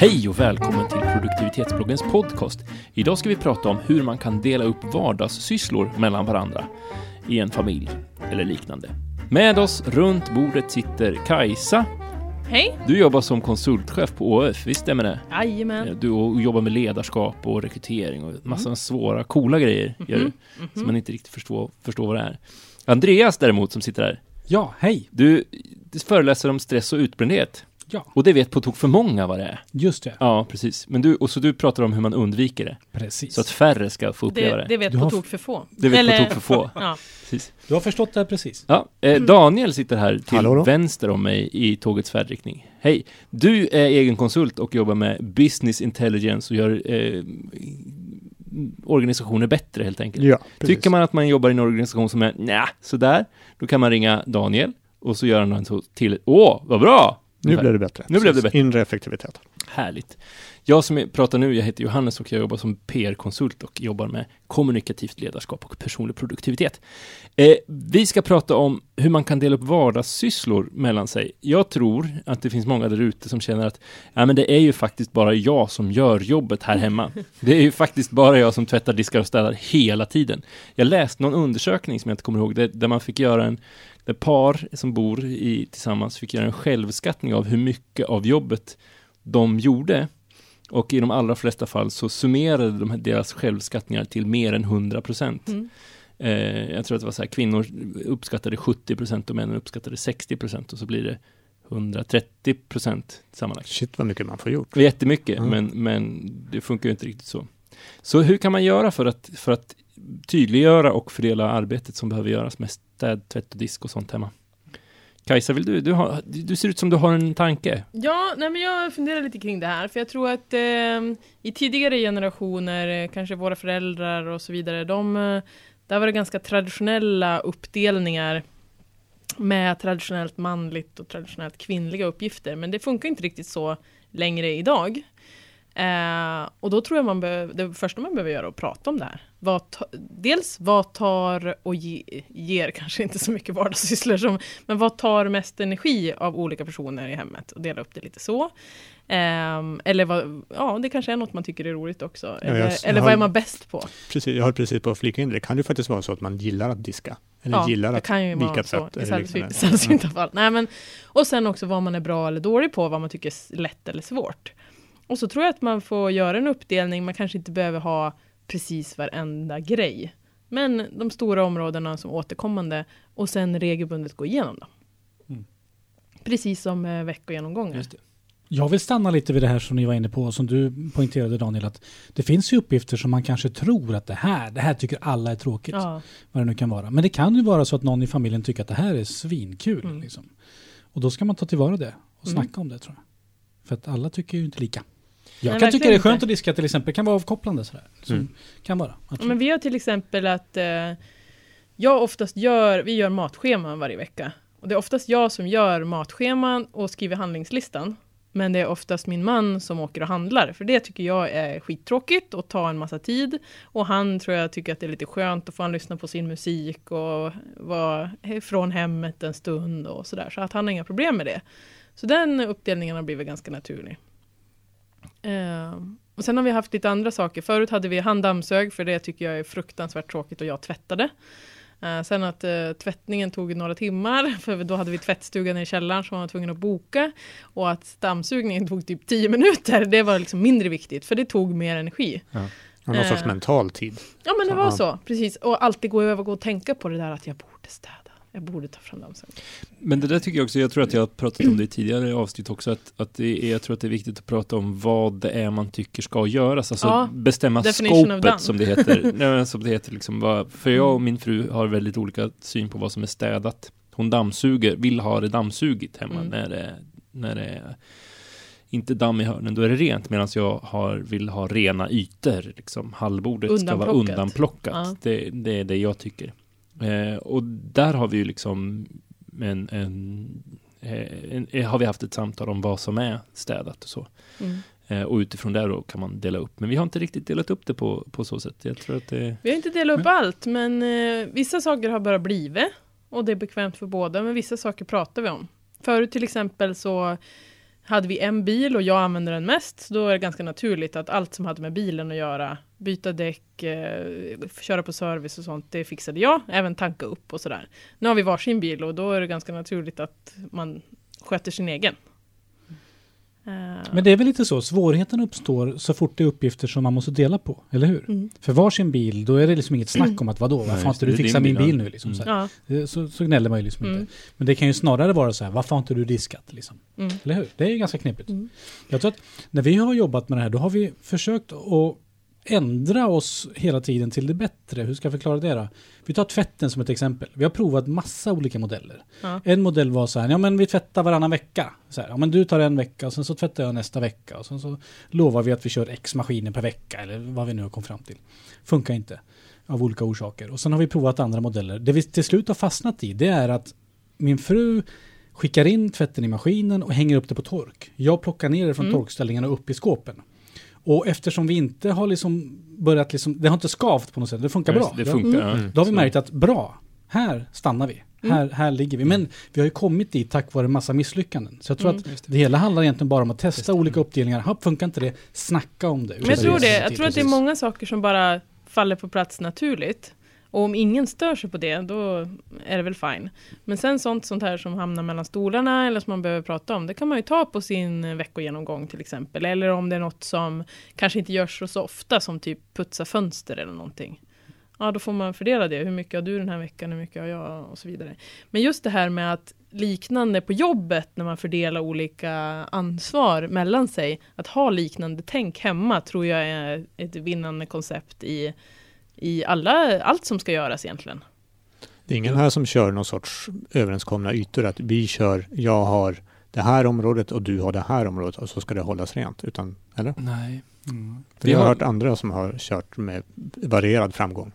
Hej och välkommen till produktivitetsbloggens podcast. Idag ska vi prata om hur man kan dela upp vardagssysslor mellan varandra i en familj eller liknande. Med oss runt bordet sitter Kajsa. Hej! Du jobbar som konsultchef på ÅF, visst stämmer det? Jajamän. Du och jobbar med ledarskap och rekrytering och massa svåra, coola grejer gör du, Mhm. som man inte riktigt förstår, förstår vad det är. Andreas däremot som sitter här, Ja, hej. du föreläser om stress och utbrändhet. Ja, Och det vet på tok för många vad det är. just det. Ja, precis. Men du, och så du pratar om hur man undviker det. Precis. Så att färre ska få uppleva Det, det. det vet Du på har- tok för få. Det vet Eller- på tok för få. Ja. Precis. Du har förstått det här precis. Ja, eh, Daniel sitter här till Hallå då. vänster om mig i tågets färdriktning. Hej! Du är egen konsult och jobbar med business intelligence och gör eh, organisationer bättre helt enkelt. Ja, precis. Tycker man att man jobbar i en organisation som är nja, sådär, då kan man ringa Daniel och så gör han en till, åh, vad bra! Nu blev det bättre. Nu blev det bättre. Inre effektivitet. Härligt. Jag som pratar nu, jag heter Johannes och jag jobbar som PR-konsult och jobbar med kommunikativt ledarskap och personlig produktivitet. Eh, vi ska prata om hur man kan dela upp vardagssysslor mellan sig. Jag tror att det finns många där ute som känner att ja, men det är ju faktiskt bara jag som gör jobbet här hemma. Det är ju faktiskt bara jag som tvättar, diskar och städar hela tiden. Jag läste någon undersökning som jag inte kommer ihåg, där, där man fick göra en där par som bor i, tillsammans fick göra en självskattning av hur mycket av jobbet de gjorde. Och i de allra flesta fall så summerade de här, deras självskattningar till mer än 100 procent. Mm. Eh, jag tror att det var så här, kvinnor uppskattade 70 procent och männen uppskattade 60 procent och så blir det 130 procent sammanlagt. Shit vad mycket man får gjort. Jättemycket, Mm. men, men det funkar ju inte riktigt så. Så hur kan man göra för att, för att tydliggöra och fördela arbetet som behöver göras med städ, tvätt och disk och sånt hemma? Kajsa, vill du, du, ha, du ser ut som du har en tanke. Ja, nej men jag funderar lite kring det här, för jag tror att eh, i tidigare generationer, eh, kanske våra föräldrar och så vidare, de, eh, där var det ganska traditionella uppdelningar med traditionellt manligt och traditionellt kvinnliga uppgifter, men det funkar inte riktigt så längre idag. Eh, och då tror jag man behöver, det första man behöver göra är att prata om det här. Vad ta, dels vad tar och ge, ger kanske inte så mycket vardagssysslor som, men vad tar mest energi av olika personer i hemmet och dela upp det lite så. Ehm, eller vad, ja, det kanske är något man tycker är roligt också. Ja, Eller, jag- eller jag vad har- är man bäst på? Precis, jag höll precis på att flika in det. Det kan ju faktiskt vara så att man gillar att diska. Eller gillar det att kan ju vika tvätt. i sällsynta fall. Nej, men, och sen också vad man är bra eller dålig på, vad man tycker är lätt eller svårt. Och så tror jag att man får göra en uppdelning, man kanske inte behöver ha precis varenda grej. Men de stora områdena som återkommande och sen regelbundet gå igenom dem. Mm. Precis som eh, veckogenomgångar. Just det. Jag vill stanna lite vid det här som ni var inne på, som du poängterade Daniel, att det finns ju uppgifter som man kanske tror att det här, det här tycker alla är tråkigt. Ja, Vad det nu kan vara. Men det kan ju vara så att någon i familjen tycker att det här är svinkul. Mm. Liksom. Och då ska man ta tillvara det och Mm. snacka om det tror jag. För att alla tycker ju inte lika. Jag Nej, kan tycka det är skönt inte. att diska till exempel, kan vara avkopplande sådär. Som Mm. Kan vara. absolut. men vi har till exempel att eh, jag oftast gör, vi gör matscheman varje vecka. Och det är oftast jag som gör matscheman och skriver handlingslistan. Men det är oftast min man som åker och handlar, för det tycker jag är skittråkigt och tar en massa tid. Och han tror jag tycker att det är lite skönt att få han lyssna på sin musik och vara från hemmet en stund och sådär. Så att han har inga problem med det. Så den uppdelningen har blivit ganska naturlig. Eh, och sen har vi haft lite andra saker. Förut hade vi han dammsög, för det tycker jag är fruktansvärt tråkigt och jag tvättade. Eh, sen att eh, tvättningen tog några timmar, för då hade vi tvättstugan i källaren som man var tvungen att boka. Och att dammsugningen tog typ 10 minuter, det var liksom mindre viktigt, för det tog mer energi. Och någon sorts Eh. mental tid. Ja men det var ja. så, precis. Och alltid gå över och tänka på det där att jag borde städa. Jag borde ta fram dammsugaren. Men det där tycker jag också, jag tror att jag har pratat om det i tidigare avsnitt också, att, att det är, jag tror att det är viktigt att prata om vad det är man tycker ska göras, alltså Ja, bestämma scopet som det heter. Nej, som det heter liksom, vad, för jag och min fru har väldigt olika syn på vad som är städat. Hon dammsuger, vill ha det dammsugit hemma Mm. när, det, när det är inte damm i hörnen, då är det rent, medan jag har, vill ha rena ytor, liksom hallbordet ska vara undanplockat. Ja. Det, det är det jag tycker. Eh, och där har vi ju liksom en, en, eh, en, eh, har vi haft ett samtal om vad som är städat och så. Mm. Eh, och utifrån det då kan man dela upp. Men vi har inte riktigt delat upp det på, på så sätt. Jag tror att det... Vi har inte delat upp allt, men eh, vissa saker har bara blivit. Och det är bekvämt för båda, men vissa saker pratar vi om. Förut till exempel så hade vi en bil och jag använde den mest, då är det ganska naturligt att allt som hade med bilen att göra, byta däck, eh, köra på service och sånt, det fixade jag, även tanka upp och sådär. Nu har vi varsin bil och då är det ganska naturligt att man sköter sin egen. Eh, Men det är väl lite så, svårigheten uppstår så fort det är uppgifter som man måste dela på, eller hur? mm. För varsin bil, då är det liksom inget snack om att vadå, varför har inte du fixat min bil, nu liksom? Mm. Så, Det- så, så gnäller man ju liksom Mm. inte. Men det kan ju snarare vara så här, varför har inte du diskat liksom? mm. Eller hur? Det är ju ganska knepigt. Mm. Jag tror att när vi har jobbat med det här, då har vi försökt att ändra oss hela tiden till det bättre. Hur ska jag förklara det då? Vi tar tvätten som ett exempel. Vi har provat massa olika modeller. Ja. En modell var så här, ja men vi tvättar varannan vecka. Så här, ja men du tar en vecka och sen så tvättar jag nästa vecka. Och sen så lovar vi att vi kör x maskiner per vecka eller vad vi nu har kommit fram till. Funkar inte av olika orsaker. Och sen har vi provat andra modeller. Det vi till slut har fastnat i det är att min fru skickar in tvätten i maskinen och hänger upp det på tork. Jag plockar ner det från Mm. torkställningarna upp i skåpen. Och eftersom vi inte har liksom börjat liksom, det har inte skavt på något sätt, det funkar bra. Det funkar. ja. Mm. Då har vi märkt att bra, här stannar vi. Mm. Här, här ligger vi. Men vi har ju kommit dit tack vare en massa misslyckanden. Så jag tror Mm. att det hela handlar egentligen bara om att testa olika uppdelningar. Hopp, funkar inte det? Snacka om det. Men jag tror det, jag tror att det är många saker som bara faller på plats naturligt. Och om ingen stör sig på det, då är det väl fine. Men sen sånt, sånt här som hamnar mellan stolarna eller som man behöver prata om, det kan man ju ta på sin veckogenomgång till exempel. Eller om det är något som kanske inte görs så ofta, som typ putsa fönster eller någonting. Ja, då får man fördela det. Hur mycket har du den här veckan? Hur mycket har jag? Och så vidare. Men just det här med att liknande på jobbet när man fördelar olika ansvar mellan sig. Att ha liknande tänk hemma tror jag är ett vinnande koncept i, i alla, allt som ska göras egentligen. Det är ingen här som kör någon sorts överenskomna ytor att vi kör, jag har det här området och du har det här området och så ska det hållas rent. Utan, eller? Nej. Mm. För Vi har- hört andra som har kört med varierad framgång.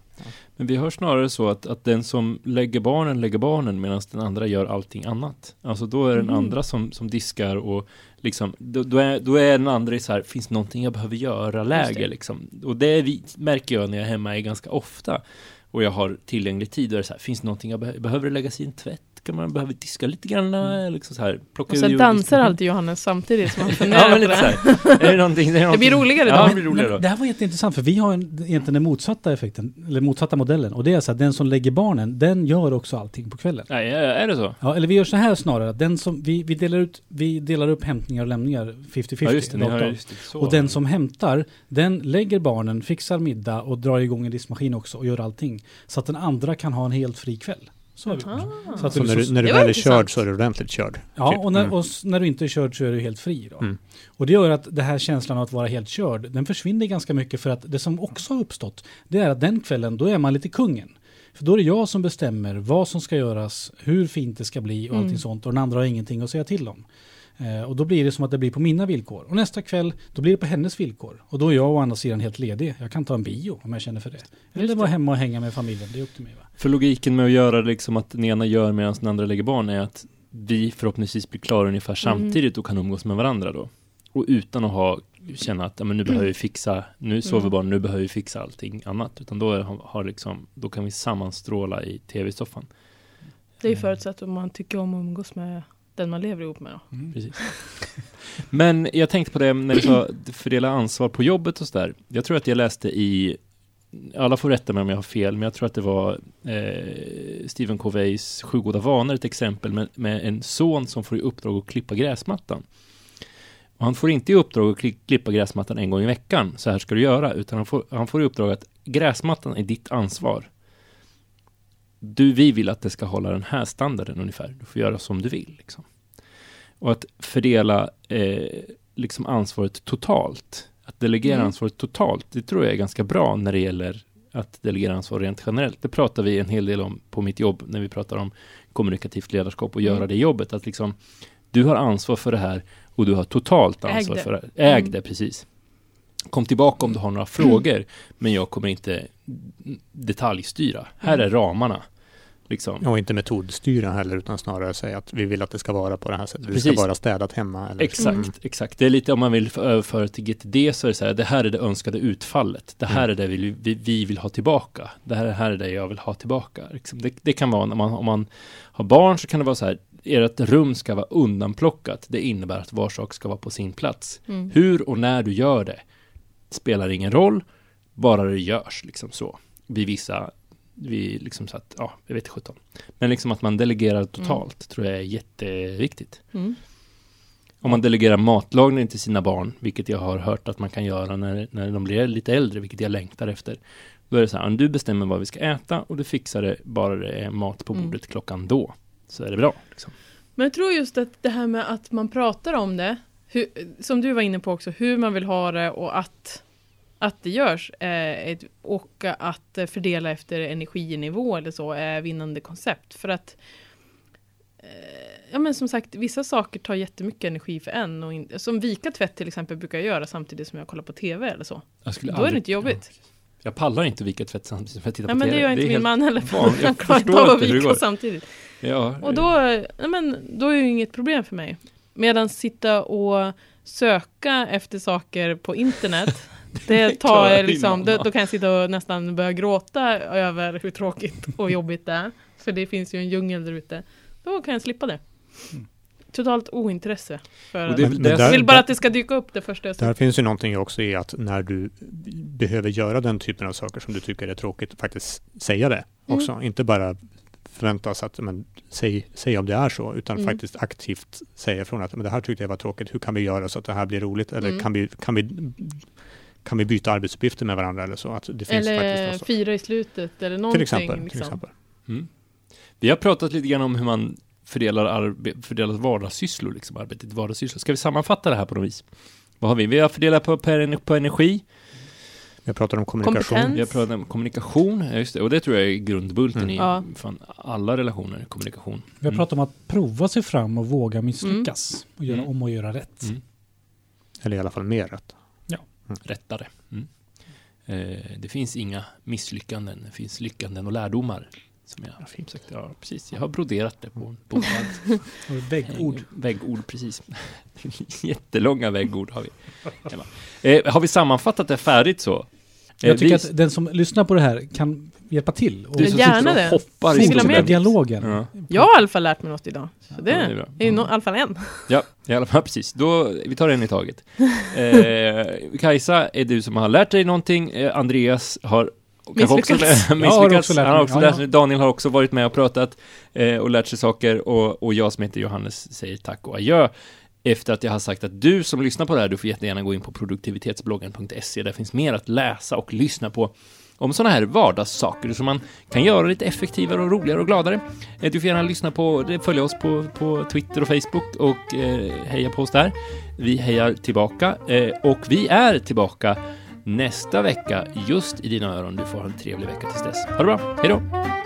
Men vi har snarare så att, att den som lägger barnen lägger barnen medan den andra gör allting annat. Alltså då är den Mhm. andra som, som diskar och liksom, då, då, är, då är den andra i så här, finns någonting jag behöver göra Just läge det. liksom. Och det vi, märker jag när jag är hemma är ganska ofta. Och jag har tillgänglig tid, då är det så här, finns någonting jag behöver, behöver läggas i en tvätt? Kan man behöva diska lite grann? Mm. Liksom så här, plocka Och sen dansar alltid Johannes samtidigt som han Ja, funderar på lite så det. här. Är det någonting, det, är Det blir roligare då. Ja, det Men, blir roligare men då. det här var jätteintressant för vi har en, egentligen den motsatta effekten, eller motsatta modellen. Och det är så att den som lägger barnen, den gör också allting på kvällen. Nej, är är det så? Ja, eller vi gör så här snarare, att den som, vi, vi, delar ut, vi delar upp hämtningar och lämningar 50-50. Ja, just det. Har, just det så. Och den som hämtar, den lägger barnen, fixar middag och drar igång en diskmaskin också och gör allting. Så att den andra kan ha en helt fri kväll. Så har vi gjort. Ah. Så att Så du när liksom- du, när du Det var väl är körd så är du ordentligt körd. Ja, typ. och när, Mm. och när du inte är körd så är du helt fri. Då. Mm. Och det gör att det här känslan av att vara helt körd, den försvinner ganska mycket för att det som också har uppstått, det är att den kvällen, då är man lite kungen. För då är det jag som bestämmer vad som ska göras, hur fint det ska bli och allting Mm. sånt. Och den andra har ingenting att säga till om. Eh, och då blir det som att det blir på mina villkor. Och nästa kväll, då blir det på hennes villkor. Och då är jag å andra sidan helt ledig. Jag kan ta en bio om jag känner för det. Eller vara det. hemma och hänga med familjen. Det är upp till mig. Va? För logiken med att göra liksom att den ena gör medan den andra lägger barn är att vi förhoppningsvis blir klara ungefär samtidigt och kan umgås med varandra då. Och utan att ha, känna att ja, men nu behöver vi fixa, nu sover Mm. barnen, nu behöver vi fixa allting annat. Utan då, är, har liksom, då kan vi sammanstråla i tv-soffan. Det är ju förutsatt om man tycker om att umgås med den man lever ihop med. Då. Precis. Men jag tänkte på det när du sa fördela ansvar på jobbet och sådär. Jag tror att jag läste i, alla får rätta mig om jag har fel, men jag tror att det var eh, Stephen Coveys Sju goda vanor, ett exempel med, med en son som får i uppdrag att klippa gräsmattan. Och han får inte i uppdrag att kli- klippa gräsmattan en gång i veckan, så här ska du göra, utan han får, han får i uppdrag att gräsmattan är ditt ansvar. Du, vi vill att det ska hålla den här standarden ungefär. Du får göra som du vill. Liksom. Och att fördela eh, liksom ansvaret totalt. Att delegera Mm. ansvaret totalt, det tror jag är ganska bra när det gäller att delegera ansvar rent generellt. Det pratar vi en hel del om på mitt jobb när vi pratar om kommunikativt ledarskap och Mm. göra det jobbet. Att liksom, du har ansvar för det här och du har totalt ansvar det. för det. Äg Mm. det, precis. Kom tillbaka om du har några frågor, men jag kommer inte detaljstyra. Här är Mm. ramarna. Liksom. Och inte metodstyra heller, utan snarare säga att vi vill att det ska vara på det här sättet. Det Precis. ska vara städat hemma. Eller Exakt, Mm. exakt. Det är lite om man vill överföra till GTD så är det så här, det här är det önskade utfallet. Det här Mm. är det vi, vi, vi vill ha tillbaka. Det här, här är det jag vill ha tillbaka. Liksom det, det kan vara när man, om man har barn så kan det vara så här, ert rum ska vara undanplockat, det innebär att var sak ska vara på sin plats. Mm. Hur och när du gör det spelar ingen roll, bara det görs liksom så. Vid vissa, vi liksom så att, ja, jag vet inte sjutton. Men liksom att man delegerar totalt tror jag är jätteviktigt. Mm. Om man delegerar matlagning till sina barn, vilket jag har hört att man kan göra när, när de blir lite äldre, vilket jag längtar efter. Då är det så här, du bestämmer vad vi ska äta och du fixar det bara det är mat på Mm. bordet klockan då. Så är det bra. Liksom. Men jag tror just att det här med att man pratar om det, hur, som du var inne på också, hur man vill ha det och att, att det görs eh, och att fördela efter energinivå eller så är vinnande koncept. För att eh, Ja men som sagt, vissa saker tar jättemycket energi för en. Och in, som vika tvätt till exempel brukar jag göra samtidigt som jag kollar på TV eller så. Då är det inte jobbigt. Ja, jag pallar inte vika tvätt samtidigt som jag tittar Nej på men TV. det gör inte min man heller. Han klarar inte av att vika samtidigt. Ja, Och då, nej men, då är det ju inget problem för mig. Medan sitta och söka efter saker på internet, det tar liksom, då, då kan jag sitta och nästan börja gråta över hur tråkigt och jobbigt det är. För det finns ju en djungel där ute. Då kan jag slippa det. Totalt ointresse. För det Men det där- jag vill bara att det ska dyka upp det första jag Där ser. finns ju någonting också i att när du behöver göra den typen av saker som du tycker är tråkigt, faktiskt säga det Mm. också. Inte bara förväntas att, men, säg, säg om det är så, utan Mm. faktiskt aktivt säga ifrån att men det här tyckte jag var tråkigt, hur kan vi göra så att det här blir roligt? Eller Mm. kan, vi, kan, vi, kan vi byta arbetsuppgifter med varandra eller så? Att det finns Eller fira i slutet eller någonting. Till exempel. Till liksom. exempel. Mm. Vi har pratat lite grann om hur man fördelar, arbe- fördelar vardagssysslor, liksom arbetet vardagssysslor. Ska vi sammanfatta det här på något vis? Vad har vi? Vi har fördelat på, per, på energi, Jag pratar om kommunikation. Kompetens. vi har pratat om kommunikation, ja, just det, och det tror jag är grundbulten Mm. i Ja. fan, alla relationer, kommunikation. Vi har Mm. pratat om att prova sig fram och våga misslyckas. Och göra Mm. om och göra rätt. Mm. Eller i alla fall mer rätt. Rättare. Mm. Eh, det finns inga misslyckanden, det finns lyckanden och lärdomar. Som jag, fint. sagt, ja, precis. Jag har broderat det på en bokband. Och väggord. Väggord, precis. Jättelånga väggord har vi. Eh, har vi sammanfattat det färdigt så? Eh, Jag tycker vi- att den som lyssnar på det här kan hjälpa till. Och du som Gärna sitter och det. hoppar i dialogen. Ja. Jag har i alla fall lärt mig något idag. Så det, Ja, det är bra. är ju no, i alla fall en. Ja, i alla fall precis. Då, vi tar en i taget. Eh, Kajsa är du som har lärt dig någonting. Eh, Andreas har också Misslyckats. har misslyckats. också lärt Han har mig. också Ja, lärt ja. sig. Daniel har också varit med och pratat eh, och lärt sig saker. Och, och jag som heter Johannes säger tack och adjö. Efter att jag har sagt att du som lyssnar på det här, du får jättegärna gå in på produktivitetsbloggen.se. Där finns mer att läsa och lyssna på om sådana här vardagssaker som man kan göra lite effektivare och roligare och gladare. Eh, du får gärna lyssna på, eh, följa oss på, på Twitter och Facebook och eh, heja på oss där. Vi hejar tillbaka eh, och vi är tillbaka nästa vecka just i dina öron. Du får ha en trevlig vecka tills dess. Ha det bra, hej då!